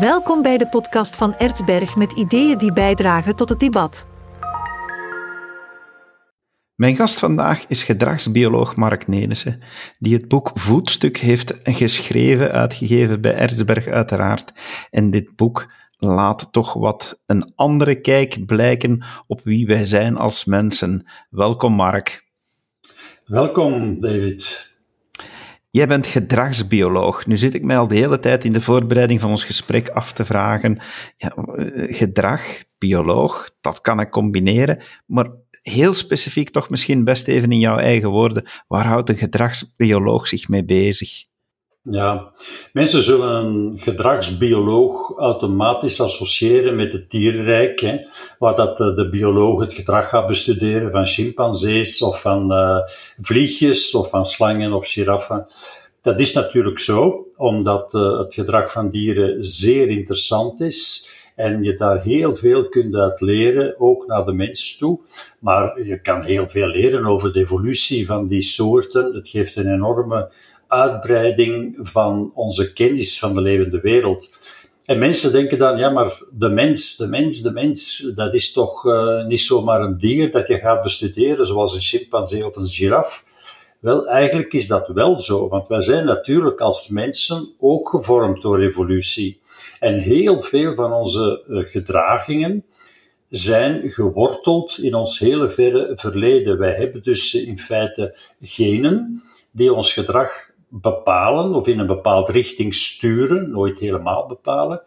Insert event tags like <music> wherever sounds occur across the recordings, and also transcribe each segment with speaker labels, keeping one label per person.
Speaker 1: Welkom bij de podcast van Ertsberg met ideeën die bijdragen tot het debat.
Speaker 2: Mijn gast vandaag is gedragsbioloog Mark Nelissen, die het boek Voetstuk heeft geschreven, uitgegeven bij Ertsberg uiteraard. En dit boek laat toch wat een andere kijk blijken op wie wij zijn als mensen. Welkom Mark.
Speaker 3: Welkom David.
Speaker 2: Jij bent gedragsbioloog. Nu zit ik mij al de hele tijd in de voorbereiding van ons gesprek af te vragen. Ja, eh, gedrag, bioloog, dat kan ik combineren. Maar heel specifiek toch misschien best even in jouw eigen woorden. Waar houdt een gedragsbioloog zich mee bezig?
Speaker 3: Ja, mensen zullen een gedragsbioloog automatisch associëren met het dierenrijk, hè, waar dat de, de bioloog het gedrag gaat bestuderen van chimpansees of van uh, vliegjes of van slangen of giraffen. Dat is natuurlijk zo, omdat uh, het gedrag van dieren zeer interessant is en je daar heel veel kunt uit leren, ook naar de mens toe. Maar je kan heel veel leren over de evolutie van die soorten. Het geeft een enorme uitbreiding van onze kennis van de levende wereld. En mensen denken dan, ja, maar de mens, de mens, de mens, dat is toch uh, niet zomaar een dier dat je gaat bestuderen, zoals een chimpansee of een giraf. Wel, eigenlijk is dat wel zo, want wij zijn natuurlijk als mensen ook gevormd door evolutie. En heel veel van onze uh, gedragingen zijn geworteld in ons hele verre verleden. Wij hebben dus in feite genen die ons gedrag bepalen of in een bepaalde richting sturen, nooit helemaal bepalen.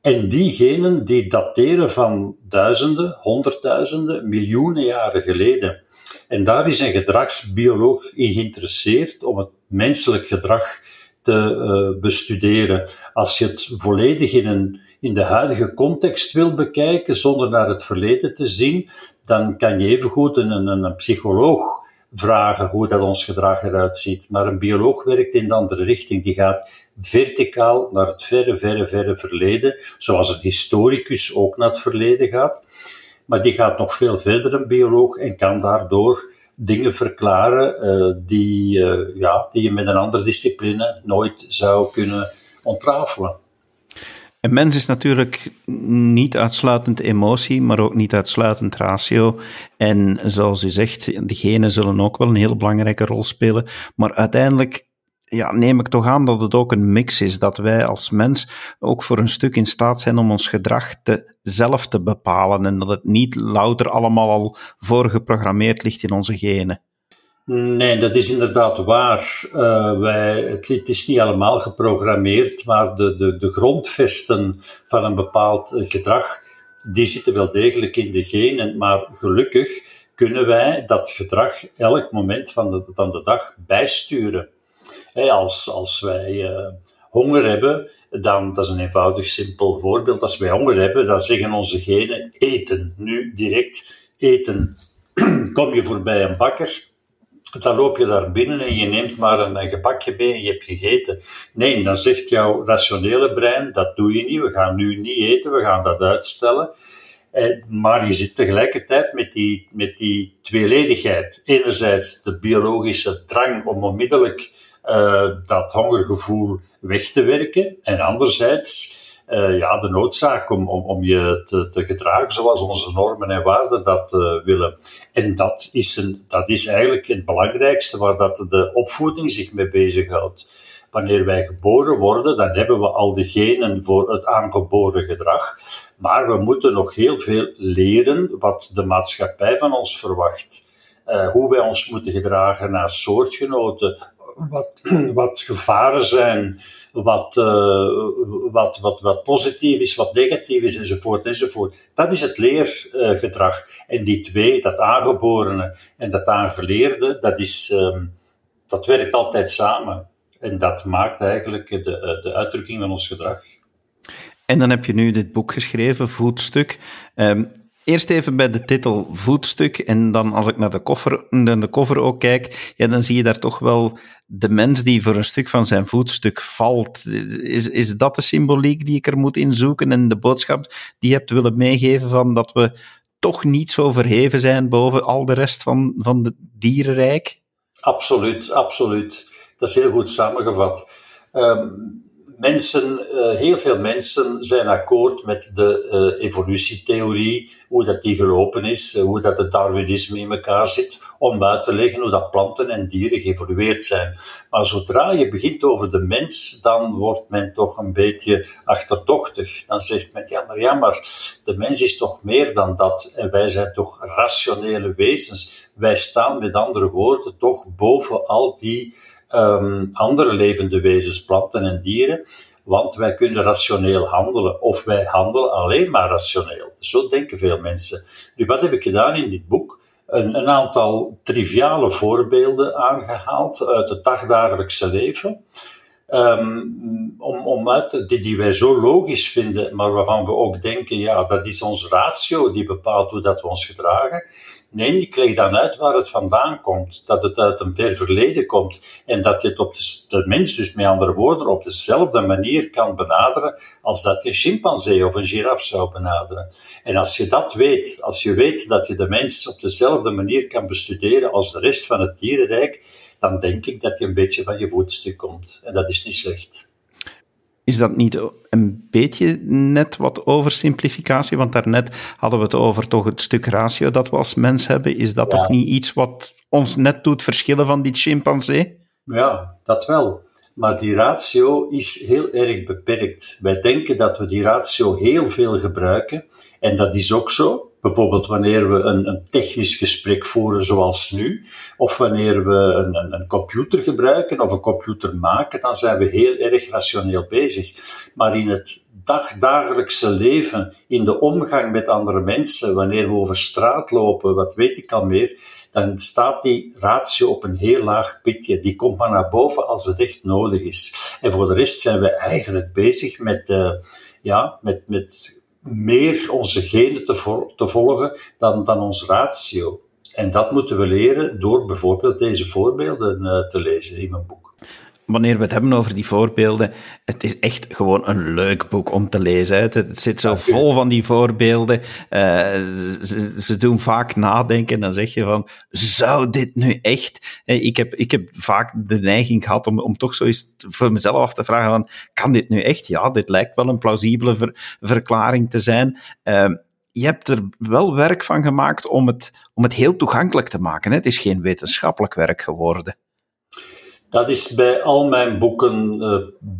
Speaker 3: En die genen die dateren van duizenden, honderdduizenden, miljoenen jaren geleden. En daar is een gedragsbioloog in geïnteresseerd om het menselijk gedrag te uh, bestuderen. Als je het volledig in, een, in de huidige context wil bekijken, zonder naar het verleden te zien, dan kan je evengoed een, een, een psycholoog vragen hoe dat ons gedrag eruit ziet. Maar een bioloog werkt in de andere richting. Die gaat verticaal naar het verre, verre, verre verleden, zoals een historicus ook naar het verleden gaat. Maar die gaat nog veel verder, een bioloog, en kan daardoor dingen verklaren uh, die, uh, ja, die je met een andere discipline nooit zou kunnen ontrafelen.
Speaker 2: Een mens is natuurlijk niet uitsluitend emotie, maar ook niet uitsluitend ratio. En zoals u zegt, de genen zullen ook wel een heel belangrijke rol spelen. Maar uiteindelijk ja, neem ik toch aan dat het ook een mix is. Dat wij als mens ook voor een stuk in staat zijn om ons gedrag te, zelf te bepalen. En dat het niet louter allemaal al voorgeprogrammeerd ligt in onze genen.
Speaker 3: Nee, dat is inderdaad waar. Uh, wij, het, is niet allemaal geprogrammeerd, maar de, de, de grondvesten van een bepaald eh, gedrag, die zitten wel degelijk in de genen. Maar gelukkig kunnen wij dat gedrag elk moment van de, van de dag bijsturen. als, als wij uh, honger hebben, dan, dat is een eenvoudig, simpel voorbeeld. Als wij honger hebben, dan zeggen onze genen eten. Nu direct eten. <clears throat> Kom je voorbij een bakker, dan loop je daar binnen en je neemt maar een, gebakje mee en je hebt gegeten. Nee, dan zegt jouw rationele brein, dat doe je niet, we gaan nu niet eten, we gaan dat uitstellen. Eh, maar je zit tegelijkertijd met die, met die tweeledigheid. Enerzijds de biologische drang om onmiddellijk uh, dat hongergevoel weg te werken. En anderzijds uh, ja, de noodzaak om, om, om je te, te gedragen zoals onze normen en waarden dat uh, willen. En dat is, een, dat is eigenlijk het belangrijkste waar dat de opvoeding zich mee bezighoudt. Wanneer wij geboren worden, dan hebben we al de genen voor het aangeboren gedrag. Maar we moeten nog heel veel leren wat de maatschappij van ons verwacht. Uh, hoe wij ons moeten gedragen naar soortgenoten, wat, <clears throat> wat gevaren zijn, wat, uh, wat, wat, wat positief is, wat negatief is, enzovoort, enzovoort. Dat is het leergedrag. en die twee, dat aangeborene en dat aangeleerde, dat, is, um, dat werkt altijd samen. En dat maakt eigenlijk de, de uitdrukking van ons gedrag.
Speaker 2: En dan heb je nu dit boek geschreven, Voetstuk. Um, Eerst even bij de titel voetstuk en dan als ik naar de koffer, de cover ook kijk, ja, dan zie je daar toch wel de mens die voor een stuk van zijn voetstuk valt. Is, is dat de symboliek die ik er moet inzoeken en de boodschap die je hebt willen meegeven van dat we toch niet zo verheven zijn boven al de rest van, van het dierenrijk?
Speaker 3: Absoluut, absoluut. Dat is heel goed samengevat. Um, mensen, uh, heel veel mensen zijn akkoord met de uh, evolutietheorie, hoe dat die gelopen is, uh, hoe dat het Darwinisme in elkaar zit, om uit te leggen hoe dat planten en dieren geëvolueerd zijn. Maar zodra je begint over de mens, dan wordt men toch een beetje achterdochtig. Dan zegt men, ja maar ja, maar de mens is toch meer dan dat en wij zijn toch rationele wezens. Wij staan met andere woorden toch boven al die um, andere levende wezens, planten en dieren, want wij kunnen rationeel handelen, of wij handelen alleen maar rationeel. Zo denken veel mensen. Nu, wat heb ik gedaan in dit boek? Een, een aantal triviale voorbeelden aangehaald uit het dagdagelijkse leven. Um, om, om uit, die, die wij zo logisch vinden, maar waarvan we ook denken, ja, dat is ons ratio die bepaalt hoe dat we ons gedragen. Nee, ik leg dan uit waar het vandaan komt. Dat het uit een ver verleden komt. En dat je het op de, de mens, dus met andere woorden, op dezelfde manier kan benaderen als dat je een chimpansee of een giraf zou benaderen. En als je dat weet, als je weet dat je de mens op dezelfde manier kan bestuderen als de rest van het dierenrijk, dan denk ik dat je een beetje van je voetstuk komt. En dat is niet slecht.
Speaker 2: Is dat niet een beetje net wat oversimplificatie? Want daarnet hadden we het over toch het stuk ratio dat we als mens hebben. Is dat toch niet iets wat ons net doet verschillen van die chimpansee?
Speaker 3: Ja, dat wel. Maar die ratio is heel erg beperkt. Wij denken dat we die ratio heel veel gebruiken. En dat is ook zo. Bijvoorbeeld wanneer we een, een, technisch gesprek voeren zoals nu, of wanneer we een, een, een, computer gebruiken of een computer maken, dan zijn we heel erg rationeel bezig. Maar in het dagdagelijkse leven, in de omgang met andere mensen, wanneer we over straat lopen, wat weet ik al meer, dan staat die ratio op een heel laag pitje. Die komt maar naar boven als het echt nodig is. En voor de rest zijn we eigenlijk bezig met, uh, ja, met, met meer onze genen te, te volgen dan, dan ons ratio. En dat moeten we leren door bijvoorbeeld deze voorbeelden uh, te lezen in mijn boek
Speaker 2: wanneer we het hebben over die voorbeelden, het is echt gewoon een leuk boek om te lezen. Het, het zit zo vol van die voorbeelden. Uh, ze, ze, doen vaak nadenken. Dan zeg je van, zou dit nu echt? Eh, ik heb, ik heb vaak de neiging gehad om, om toch zo eens voor mezelf af te vragen van, kan dit nu echt? Ja, dit lijkt wel een plausibele ver, verklaring te zijn. Uh, je hebt er wel werk van gemaakt om het, om het heel toegankelijk te maken. Het is geen wetenschappelijk werk geworden.
Speaker 3: Dat is bij al mijn boeken, uh,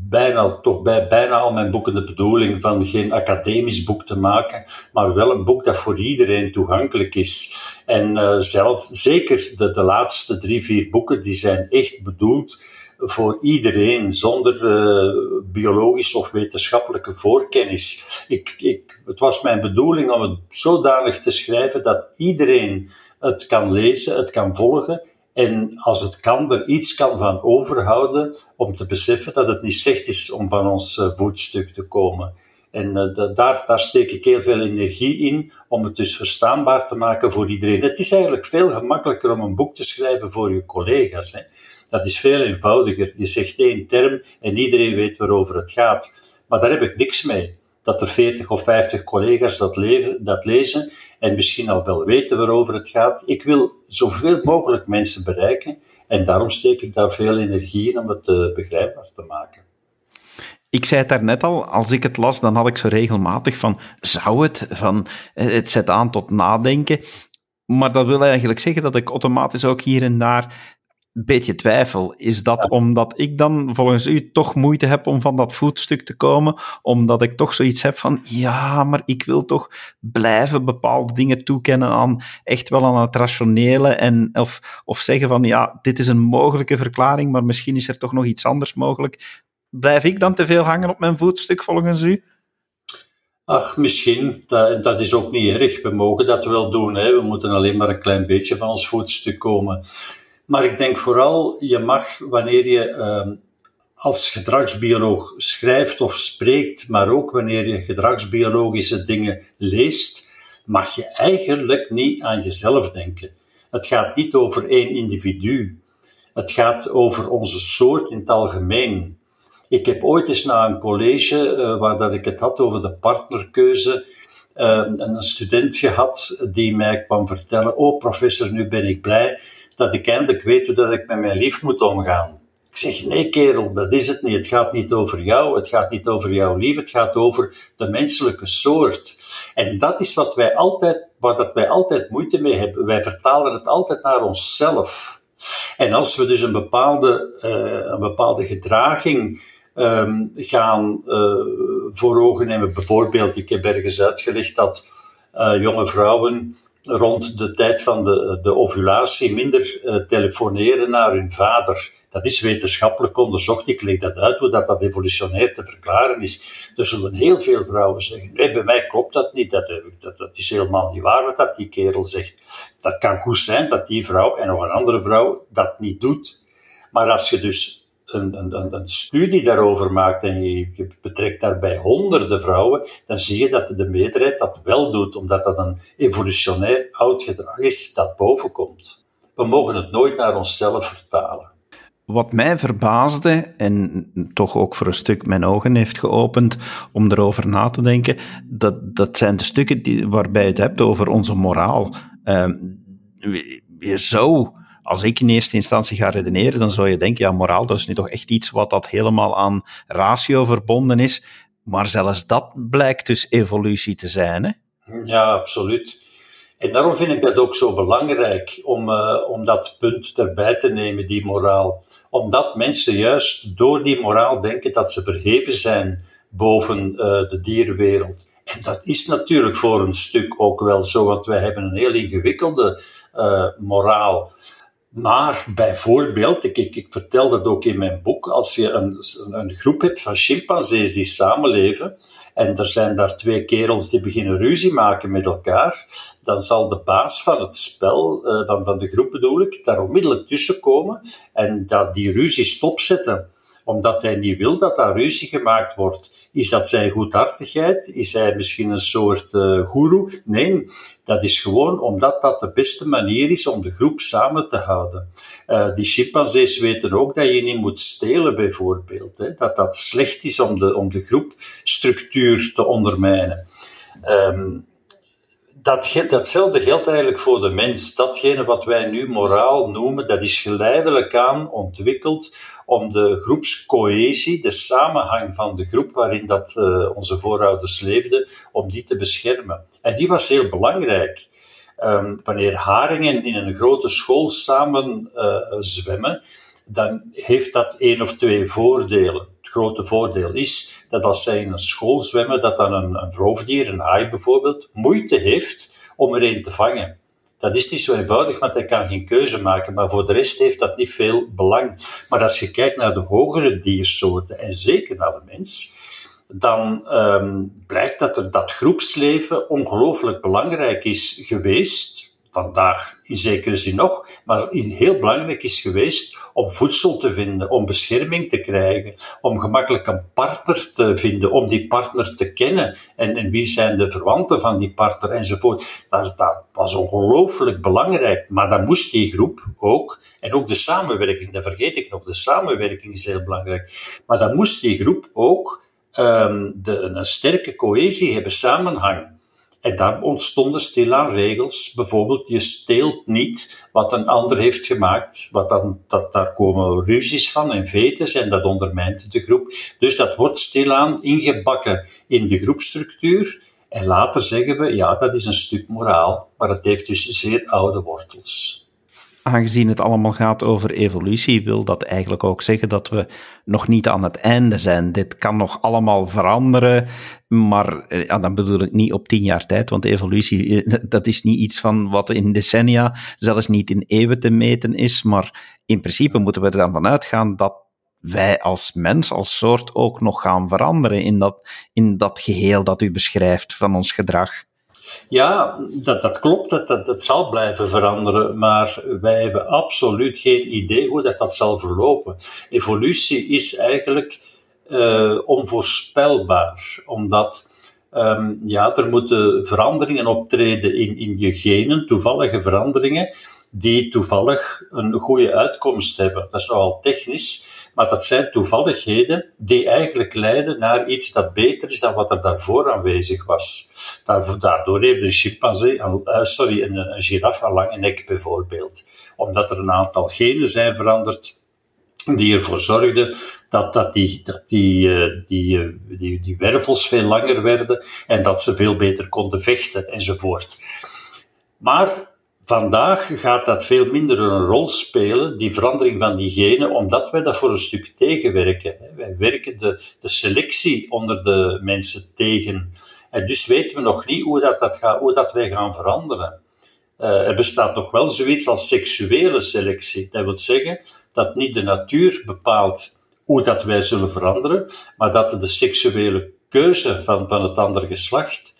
Speaker 3: bijna, toch bij bijna al mijn boeken de bedoeling van geen academisch boek te maken, maar wel een boek dat voor iedereen toegankelijk is. En uh, zelf, zeker de, de laatste drie, vier boeken, die zijn echt bedoeld voor iedereen zonder uh, biologische of wetenschappelijke voorkennis. Ik, ik, het was mijn bedoeling om het zodanig te schrijven dat iedereen het kan lezen, het kan volgen en als het kan, er iets kan van overhouden om te beseffen dat het niet slecht is om van ons uh, voetstuk te komen. En uh, daar, daar steek ik heel veel energie in om het dus verstaanbaar te maken voor iedereen. Het is eigenlijk veel gemakkelijker om een boek te schrijven voor je collega's. Hè. Dat is veel eenvoudiger. Je zegt één term en iedereen weet waarover het gaat. Maar daar heb ik niks mee dat er 40 of 50 collega's dat, dat lezen en misschien al wel weten waarover het gaat. Ik wil zoveel mogelijk mensen bereiken en daarom steek ik daar veel energie in om het uh, begrijpbaar te maken.
Speaker 2: Ik zei het daarnet al, als ik het las, dan had ik zo regelmatig van, zou het? Van, eh, het zet aan tot nadenken. Maar dat wil eigenlijk zeggen dat ik automatisch ook hier en daar beetje twijfel. Is dat omdat ik dan volgens u toch moeite heb om van dat voetstuk te komen? Omdat ik toch zoiets heb van, ja, maar ik wil toch blijven bepaalde dingen toekennen aan echt wel aan het rationele en of, of zeggen van, ja, dit is een mogelijke verklaring, maar misschien is er toch nog iets anders mogelijk. Blijf ik dan te veel hangen op mijn voetstuk volgens u?
Speaker 3: Ach, misschien. Dat, dat, is ook niet erg. We mogen dat wel doen. Hè. We moeten alleen maar een klein beetje van ons voetstuk komen. Maar ik denk vooral, je mag wanneer je uh, als gedragsbioloog schrijft of spreekt, maar ook wanneer je gedragsbiologische dingen leest, mag je eigenlijk niet aan jezelf denken. Het gaat niet over één individu. Het gaat over onze soort in het algemeen. Ik heb ooit eens na een college uh, waar dat ik het had over de partnerkeuze, uh, een student gehad die mij kwam vertellen: Oh, professor, nu ben ik blij dat ik eindelijk weet hoe dat ik met mijn lief moet omgaan. Ik zeg, nee kerel, dat is het niet. Het gaat niet over jou, het gaat niet over jouw lief, het gaat over de menselijke soort. En dat is wat wij altijd, waar dat wij altijd moeite mee hebben. Wij vertalen het altijd naar onszelf. En als we dus een bepaalde, uh, een bepaalde gedraging um, gaan uh, voor ogen nemen, bijvoorbeeld, ik heb ergens uitgelegd dat uh, jonge vrouwen rond de tijd van de, de ovulatie minder uh, telefoneren naar hun vader. Dat is wetenschappelijk onderzocht. Ik leg dat uit hoe dat, dat evolutionair te verklaren is. Er zullen heel veel vrouwen zeggen: nee, bij mij klopt dat niet. Dat, dat, dat is helemaal niet waar wat dat die kerel zegt. Dat kan goed zijn dat die vrouw en nog een andere vrouw dat niet doet. Maar als je dus een, studie daarover maakt en je, betrekt daarbij honderden vrouwen, dan zie je dat de meerderheid dat wel doet, omdat dat een evolutionair oud gedrag is dat bovenkomt. We mogen het nooit naar onszelf vertalen.
Speaker 2: Wat mij verbaasde en toch ook voor een stuk mijn ogen heeft geopend om erover na te denken, dat, dat zijn de stukken die, waarbij je het hebt over onze moraal. Uh, je zou als ik in eerste instantie ga redeneren, dan zou je denken, ja, moraal, dat is nu toch echt iets wat dat helemaal aan ratio verbonden is. Maar zelfs dat blijkt dus evolutie te zijn, hè?
Speaker 3: Ja, absoluut. En daarom vind ik dat ook zo belangrijk om, uh, om dat punt erbij te nemen, die moraal. Omdat mensen juist door die moraal denken dat ze verheven zijn boven uh, de dierenwereld. En dat is natuurlijk voor een stuk ook wel zo, want wij hebben een heel ingewikkelde uh, moraal. Maar bijvoorbeeld, ik, ik, vertel dat ook in mijn boek, als je een, een groep hebt van chimpansees die samenleven, en er zijn daar twee kerels die beginnen ruzie maken met elkaar, dan zal de baas van het spel, uh, van, van de groep bedoel ik, daar onmiddellijk tussen komen en dat die ruzie stopzetten omdat hij niet wil dat daar ruzie gemaakt wordt. Is dat zijn goedhartigheid? Is hij misschien een soort uh, guru? Nee, dat is gewoon omdat dat de beste manier is om de groep samen te houden. Uh, die chimpansees weten ook dat je niet moet stelen, bijvoorbeeld. Hè? Dat dat slecht is om de, om de groepstructuur te ondermijnen. Um, dat, datzelfde geldt eigenlijk voor de mens. Datgene wat wij nu moraal noemen, dat is geleidelijk aan ontwikkeld om de groepscohesie, de samenhang van de groep waarin dat, uh, onze voorouders leefden, om die te beschermen. En die was heel belangrijk. Um, wanneer haringen in een grote school samen uh, zwemmen, dan heeft dat één of twee voordelen. Het grote voordeel is dat als zij in een school zwemmen, dat dan een, roofdier, een haai bijvoorbeeld, moeite heeft om er een te vangen. Dat is niet zo eenvoudig, want hij kan geen keuze maken. Maar voor de rest heeft dat niet veel belang. Maar als je kijkt naar de hogere diersoorten, en zeker naar de mens, dan um, blijkt dat er dat groepsleven ongelooflijk belangrijk is geweest vandaag in zekere zin nog, maar heel belangrijk is geweest om voedsel te vinden, om bescherming te krijgen, om gemakkelijk een partner te vinden, om die partner te kennen en, wie zijn de verwanten van die partner enzovoort. Dat, dat was ongelooflijk belangrijk, maar dan moest die groep ook, en ook de samenwerking, dat vergeet ik nog, de samenwerking is heel belangrijk, maar dan moest die groep ook um, de, een sterke cohesie hebben, samenhang. En daar ontstonden stilaan regels. Bijvoorbeeld, je steelt niet wat een ander heeft gemaakt. Wat dan, dat, daar komen ruzies van en vetes en dat ondermijnt de groep. Dus dat wordt stilaan ingebakken in de groepstructuur. En later zeggen we, ja, dat is een stuk moraal, maar het heeft dus zeer oude wortels
Speaker 2: aangezien het allemaal gaat over evolutie, wil dat eigenlijk ook zeggen dat we nog niet aan het einde zijn. Dit kan nog allemaal veranderen, maar eh, ja, dan bedoel ik niet op tien jaar tijd, want evolutie, eh, dat is niet iets van wat in decennia, zelfs niet in eeuwen te meten is, maar in principe moeten we er dan vanuit gaan dat wij als mens, als soort ook nog gaan veranderen in dat, in dat geheel dat u beschrijft van ons gedrag.
Speaker 3: Ja, dat, dat klopt, dat, dat, dat zal blijven veranderen, maar wij hebben absoluut geen idee hoe dat, dat zal verlopen. Evolutie is eigenlijk uh, onvoorspelbaar, omdat um, ja, er moeten veranderingen optreden in, in je genen, toevallige veranderingen, die toevallig een goede uitkomst hebben. Dat is nogal technisch, maar dat zijn toevalligheden die eigenlijk leiden naar iets dat beter is dan wat er daarvoor aanwezig was. Daardoor heeft een chimpansee, uh, sorry, een, een giraf een lange nek bijvoorbeeld. Omdat er een aantal genen zijn veranderd die ervoor zorgde dat, dat, die, dat die, eh, eh, die, die wervels veel langer werden en dat ze veel beter konden vechten enzovoort. Maar vandaag gaat dat veel minder een rol spelen, die verandering van die genen, omdat wij dat voor een stuk tegenwerken. Wij werken de, de selectie onder de mensen tegen. En dus weten we nog niet hoe, dat, dat gaat, hoe dat wij gaan veranderen. Uh, er bestaat nog wel zoiets als seksuele selectie. Dat wil zeggen dat niet de natuur bepaalt hoe dat wij zullen veranderen, maar dat de seksuele keuze van, van het andere geslacht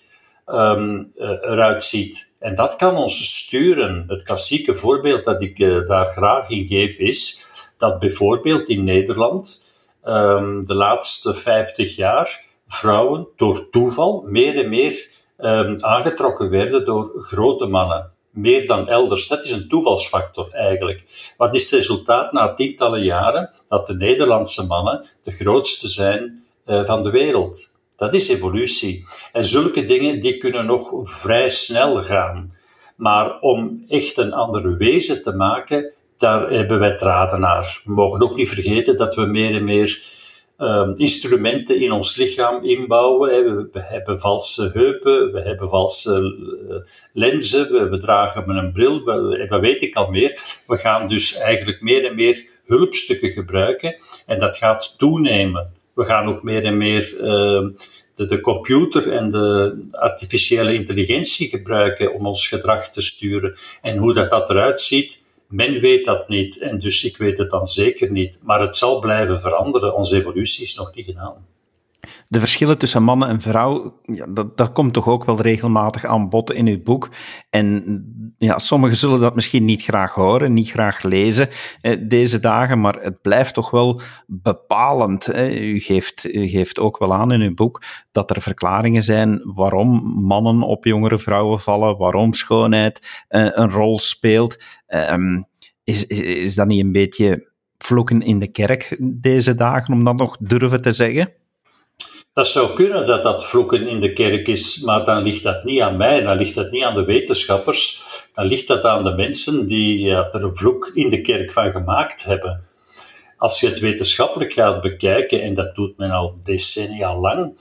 Speaker 3: um, eruit ziet. En dat kan ons sturen. Het klassieke voorbeeld dat ik uh, daar graag in geef is dat bijvoorbeeld in Nederland um, de laatste 50 jaar vrouwen door toeval meer en meer um, aangetrokken werden door grote mannen meer dan elders. Dat is een toevalsfactor eigenlijk. Wat is het resultaat na tientallen jaren? Dat de Nederlandse mannen de grootste zijn uh, van de wereld. Dat is evolutie. En zulke dingen die kunnen nog vrij snel gaan. Maar om echt een andere wezen te maken, daar hebben wij draden naar. We mogen ook niet vergeten dat we meer en meer um, instrumenten in ons lichaam inbouwen. We, we, hebben valse heupen, we hebben valse uh, lenzen, we, we, dragen een bril, we, dat weet ik al meer. We gaan dus eigenlijk meer en meer hulpstukken gebruiken en dat gaat toenemen. We gaan ook meer en meer uh, de, de, computer en de artificiële intelligentie gebruiken om ons gedrag te sturen. En hoe dat, dat eruit ziet, men weet dat niet en dus ik weet het dan zeker niet. Maar het zal blijven veranderen. Onze evolutie is nog niet gedaan.
Speaker 2: De verschillen tussen mannen en vrouw, ja, dat, dat komt toch ook wel regelmatig aan bod in uw boek. En ja, sommigen zullen dat misschien niet graag horen, niet graag lezen eh, deze dagen, maar het blijft toch wel bepalend. U, geeft, u geeft ook wel aan in uw boek dat er verklaringen zijn waarom mannen op jongere vrouwen vallen, waarom schoonheid eh, een rol speelt. Um, is, is, is dat niet een beetje vloeken in de kerk deze dagen, om dat nog durven te zeggen?
Speaker 3: Dat zou kunnen dat dat vloeken in de kerk is, maar dan ligt dat niet aan mij, dan ligt dat niet aan de wetenschappers, dan ligt dat aan de mensen die er een vloek in de kerk van gemaakt hebben. Als je het wetenschappelijk gaat bekijken, en dat doet men al decennia lang,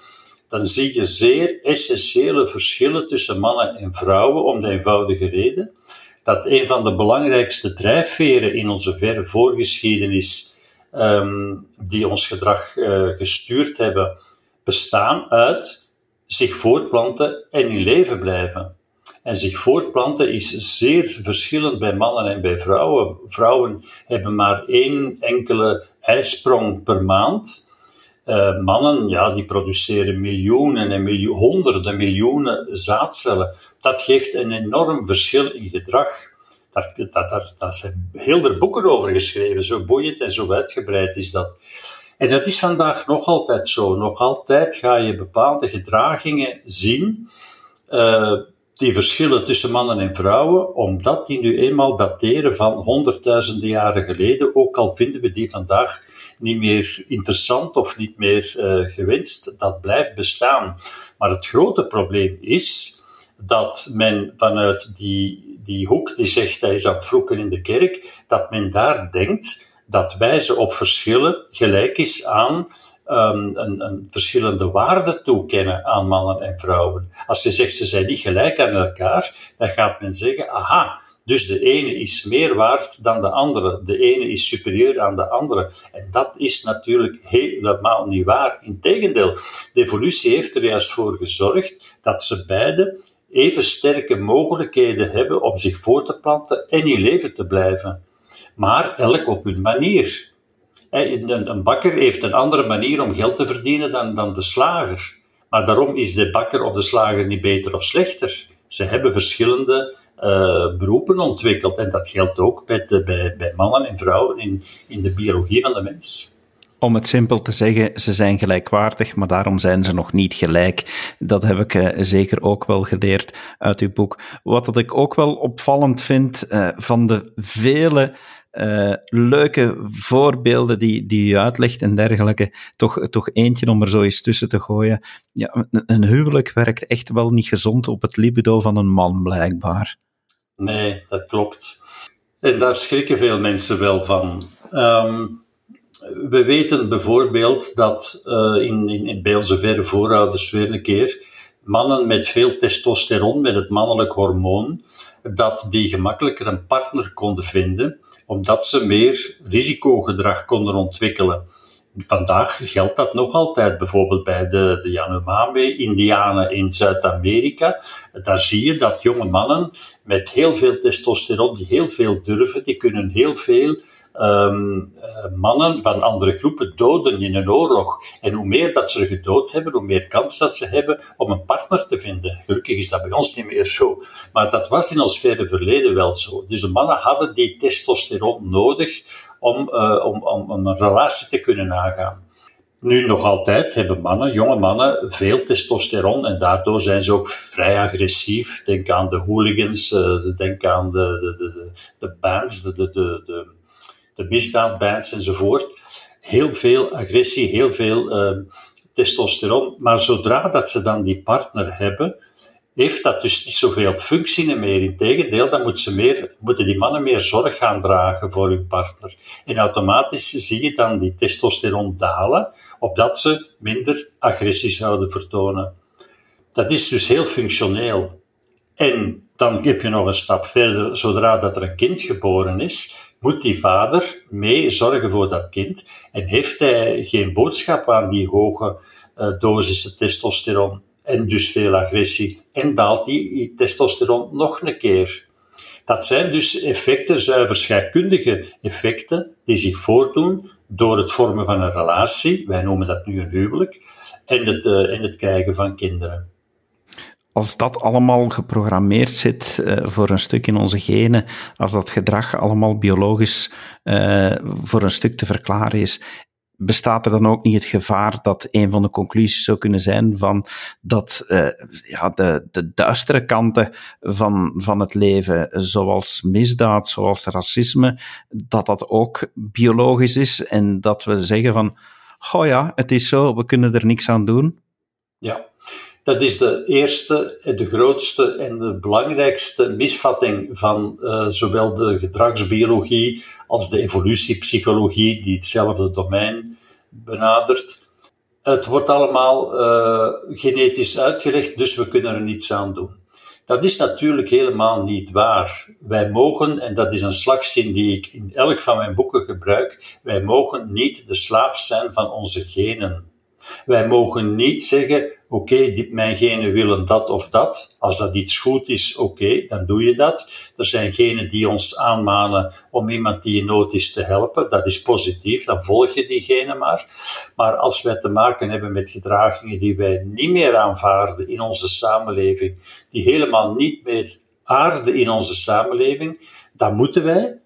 Speaker 3: dan zie je zeer essentiële verschillen tussen mannen en vrouwen om de eenvoudige reden dat een van de belangrijkste drijfveren in onze verre voorgeschiedenis um, die ons gedrag uh, gestuurd hebben, bestaan uit zich voortplanten en in leven blijven. En zich voortplanten is zeer verschillend bij mannen en bij vrouwen. Vrouwen hebben maar één enkele ijsprong per maand. Uh, mannen, ja, die produceren miljoenen en miljoen, honderden miljoenen zaadcellen. Dat geeft een enorm verschil in gedrag. Daar, zijn heel veel boeken over geschreven. Zo boeiend en zo uitgebreid is dat. En dat is vandaag nog altijd zo. Nog altijd ga je bepaalde gedragingen zien, uh, die verschillen tussen mannen en vrouwen, omdat die nu eenmaal dateren van honderdduizenden jaren geleden, ook al vinden we die vandaag niet meer interessant of niet meer uh, gewenst, dat blijft bestaan. Maar het grote probleem is dat men vanuit die, die hoek die zegt hij is aan het vloeken in de kerk, dat men daar denkt dat wijzen op verschillen gelijk is aan um, een, een, verschillende waarde toekennen aan mannen en vrouwen. Als je zegt ze zijn niet gelijk aan elkaar, dan gaat men zeggen, aha, dus de ene is meer waard dan de andere. De ene is superieur aan de andere. En dat is natuurlijk helemaal niet waar. Integendeel, de evolutie heeft er juist voor gezorgd dat ze beide even sterke mogelijkheden hebben om zich voor te planten en in leven te blijven maar elk op hun manier. Een bakker heeft een andere manier om geld te verdienen dan, dan de slager. Maar daarom is de bakker of de slager niet beter of slechter. Ze hebben verschillende uh, beroepen ontwikkeld. En dat geldt ook bij, de, bij, bij mannen en vrouwen in, in de biologie van de mens.
Speaker 2: Om het simpel te zeggen, ze zijn gelijkwaardig, maar daarom zijn ze nog niet gelijk. Dat heb ik uh, zeker ook wel geleerd uit uw boek. Wat dat ik ook wel opvallend vind uh, van de vele uh, leuke voorbeelden die, die u uitlegt en dergelijke, toch, toch eentje om er zo tussen te gooien. Ja, een huwelijk werkt echt wel niet gezond op het libido van een man, blijkbaar.
Speaker 3: Nee, dat klopt. En daar schrikken veel mensen wel van. Um, we weten bijvoorbeeld dat uh, in, in, bij onze verre voorouders weer een keer mannen met veel testosteron, met het mannelijk hormoon, dat die gemakkelijker een partner konden vinden, omdat ze meer risicogedrag konden ontwikkelen. Vandaag geldt dat nog altijd, bijvoorbeeld bij de, de Yanomami-Indianen in Zuid-Amerika. Daar zie je dat jonge mannen met heel veel testosteron, die heel veel durven, die kunnen heel veel um, mannen van andere groepen doden in een oorlog. En hoe meer dat ze er gedood hebben, hoe meer kans dat ze hebben om een partner te vinden. Gelukkig is dat bij ons niet meer zo. Maar dat was in ons verre verleden wel zo. Dus de mannen hadden die testosteron nodig om, uh, om, om een relatie te kunnen aangaan. Nu nog altijd hebben mannen, jonge mannen, veel testosteron en daardoor zijn ze ook vrij agressief. Denk aan de hooligans, uh, denk aan de, de, de, de bands, de, de, de, de misdaadbands enzovoort. Heel veel agressie, heel veel uh, testosteron. Maar zodra dat ze dan die partner hebben, heeft dat dus niet zoveel functie meer. Integendeel, dan moeten, ze meer, moeten die mannen meer zorg gaan dragen voor hun partner. En automatisch zie je dan die testosteron dalen, opdat ze minder agressie zouden vertonen. Dat is dus heel functioneel. En dan heb je nog een stap verder, zodra dat er een kind geboren is, moet die vader mee zorgen voor dat kind? En heeft hij geen boodschap aan die hoge uh, dosissen testosteron en dus veel agressie? En daalt die testosteron nog een keer. Dat zijn dus effecten, zuiver scheikundige effecten, die zich voordoen door het vormen van een relatie, wij noemen dat nu een huwelijk, en het, uh, en het krijgen van kinderen
Speaker 2: als dat allemaal geprogrammeerd zit uh, voor een stuk in onze genen, als dat gedrag allemaal biologisch uh, voor een stuk te verklaren is, bestaat er dan ook niet het gevaar dat een van de conclusies zou kunnen zijn van dat uh, ja, de, de duistere kanten van, van het leven, zoals misdaad, zoals racisme, dat dat ook biologisch is en dat we zeggen van, oh ja, het is zo, we kunnen er niks aan doen?
Speaker 3: Ja, dat is de eerste, de grootste en de belangrijkste misvatting van uh, zowel de gedragsbiologie als de evolutiepsychologie, die hetzelfde domein benadert. Het wordt allemaal uh, genetisch uitgelegd, dus we kunnen er niets aan doen. Dat is natuurlijk helemaal niet waar. Wij mogen, en dat is een slagzin die ik in elk van mijn boeken gebruik, wij mogen niet de slaaf zijn van onze genen. Wij mogen niet zeggen, oké, okay, mijn genen willen dat of dat. Als dat iets goed is, oké, dan doe je dat. Er zijn genen die ons aanmanen om iemand die in nood is te helpen. Dat is positief, dan volg je die genen maar. Maar als wij te maken hebben met gedragingen die wij niet meer aanvaarden in onze samenleving, die helemaal niet meer aarden in onze samenleving, dan moeten wij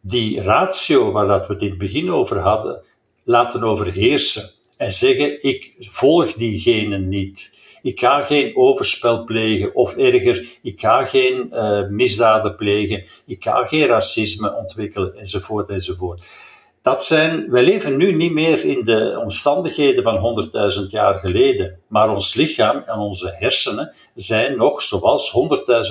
Speaker 3: die ratio waar dat we het in het begin over hadden, laten overheersen en zeggen: Ik volg diegene niet. Ik ga geen overspel plegen, of erger, ik ga geen uh, misdaden plegen, ik ga geen racisme ontwikkelen, enzovoort, enzovoort. Dat zijn, wij leven nu niet meer in de omstandigheden van 100.000 jaar geleden, maar ons lichaam en onze hersenen zijn nog zoals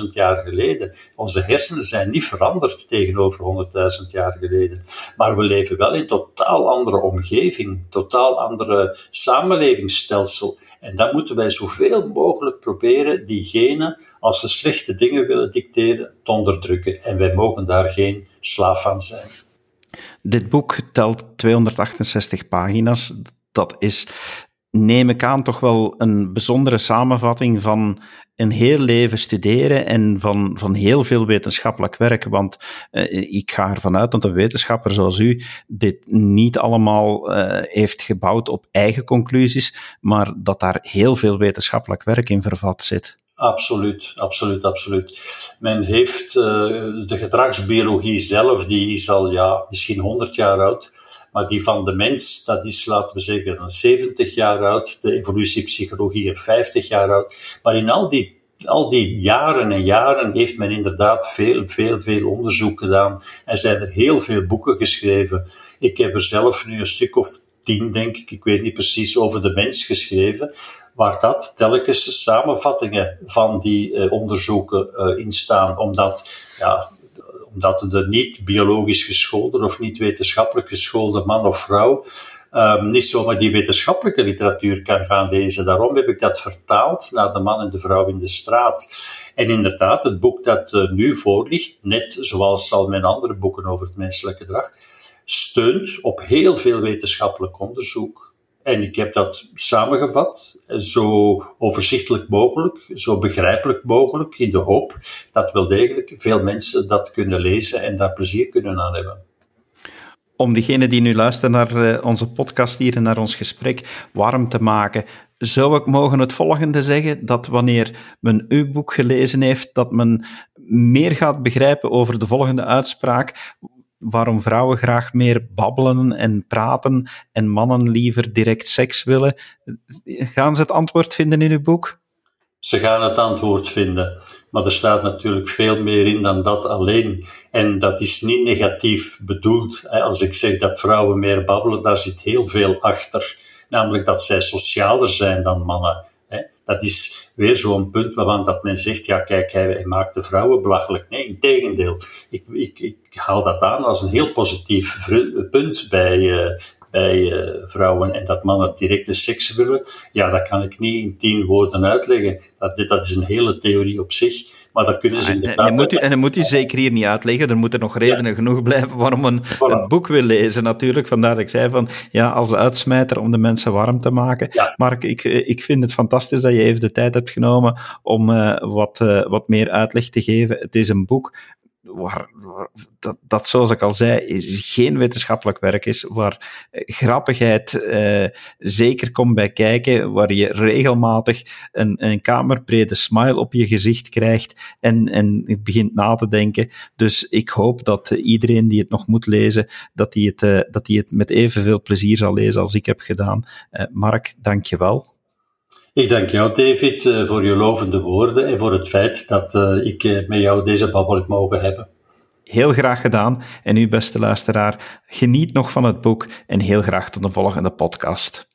Speaker 3: 100.000 jaar geleden. Onze hersenen zijn niet veranderd tegenover 100.000 jaar geleden, maar we leven wel in totaal andere omgeving, totaal andere samenlevingsstelsel. En dan moeten wij zoveel mogelijk proberen diegenen, als ze slechte dingen willen dicteren, te onderdrukken. En wij mogen daar geen slaaf van zijn.
Speaker 2: Dit boek telt 268 pagina's. Dat is, neem ik aan, toch wel een bijzondere samenvatting van een heel leven studeren en van, van heel veel wetenschappelijk werk. Want uh, ik ga ervan uit dat een wetenschapper zoals u dit niet allemaal uh, heeft gebouwd op eigen conclusies, maar dat daar heel veel wetenschappelijk werk in vervat zit.
Speaker 3: Absoluut, absoluut, absoluut. Men heeft uh, de gedragsbiologie zelf, die is al ja, misschien 100 jaar oud, maar die van de mens, dat is, laten we zeggen, 70 jaar oud, de evolutiepsychologie een 50 jaar oud. Maar in al die, al die jaren en jaren heeft men inderdaad veel, veel, veel onderzoek gedaan en zijn er heel veel boeken geschreven. Ik heb er zelf nu een stuk of tien, denk ik, ik weet niet precies, over de mens geschreven waar dat telkens samenvattingen van die uh, onderzoeken uh, in staan, omdat ja, dat de niet biologisch geschoolde of niet wetenschappelijk geschoolde man of vrouw um, niet zomaar die wetenschappelijke literatuur kan gaan lezen. Daarom heb ik dat vertaald naar de man en de vrouw in de straat. En inderdaad, het boek dat uh, nu voorligt, net zoals al mijn andere boeken over het menselijk gedrag, steunt op heel veel wetenschappelijk onderzoek. En ik heb dat samengevat, zo overzichtelijk mogelijk, zo begrijpelijk mogelijk, in de hoop dat wel degelijk veel mensen dat kunnen lezen en daar plezier kunnen aan hebben
Speaker 2: om diegenen die nu luisteren naar eh, onze podcast hier en naar ons gesprek warm te maken, zou ik mogen het volgende zeggen: dat wanneer men uw boek gelezen heeft, dat men meer gaat begrijpen over de volgende uitspraak. Waarom vrouwen graag meer babbelen en praten en mannen liever direct seks willen. Gaan ze het antwoord vinden in uw boek?
Speaker 3: Ze gaan het antwoord vinden. Maar er staat natuurlijk veel meer in dan dat alleen. En dat is niet negatief bedoeld. Als ik zeg dat vrouwen meer babbelen, daar zit heel veel achter. Namelijk dat zij socialer zijn dan mannen. Dat is weer zo'n punt waarvan dat men zegt, ja kijk, hij maakt de vrouwen belachelijk. Nee, in tegendeel. Ik, ik, ik haal dat aan als een heel positief punt bij, eh, bij uh, vrouwen en dat mannen directe seks willen, ja, dat kan ik niet in tien woorden uitleggen. Dat, dat is een hele theorie op zich. Maar dat kunnen ze inderdaad...
Speaker 2: En, en, moet u, en dan moet u zeker hier niet uitleggen. Er moeten nog redenen genoeg blijven waarom men het boek wil lezen, natuurlijk. Vandaar dat ik zei van, ja, als uitsmijter om de mensen warm te maken. Ja. Maar ik, ik vind het fantastisch dat je even de tijd hebt genomen om uh, wat, uh, wat meer uitleg te geven. Het is een boek waar, dat, dat, zoals ik al zei, is geen wetenschappelijk werk is, waar grappigheid uh, zeker komt bij kijken, waar je regelmatig een, een kamerbrede smile op je gezicht krijgt en, en begint na te denken. Dus ik hoop dat iedereen die het nog moet lezen, dat hij het, uh, dat hij het met evenveel plezier zal lezen als ik heb gedaan. Mark, dank je wel.
Speaker 3: Ik dank jou, David, eh, voor je lovende woorden en voor het feit dat uh, ik uh, met jou deze babbel heb mogen hebben.
Speaker 2: Heel graag gedaan. En u, beste luisteraar, geniet nog van het boek en heel graag tot de volgende podcast.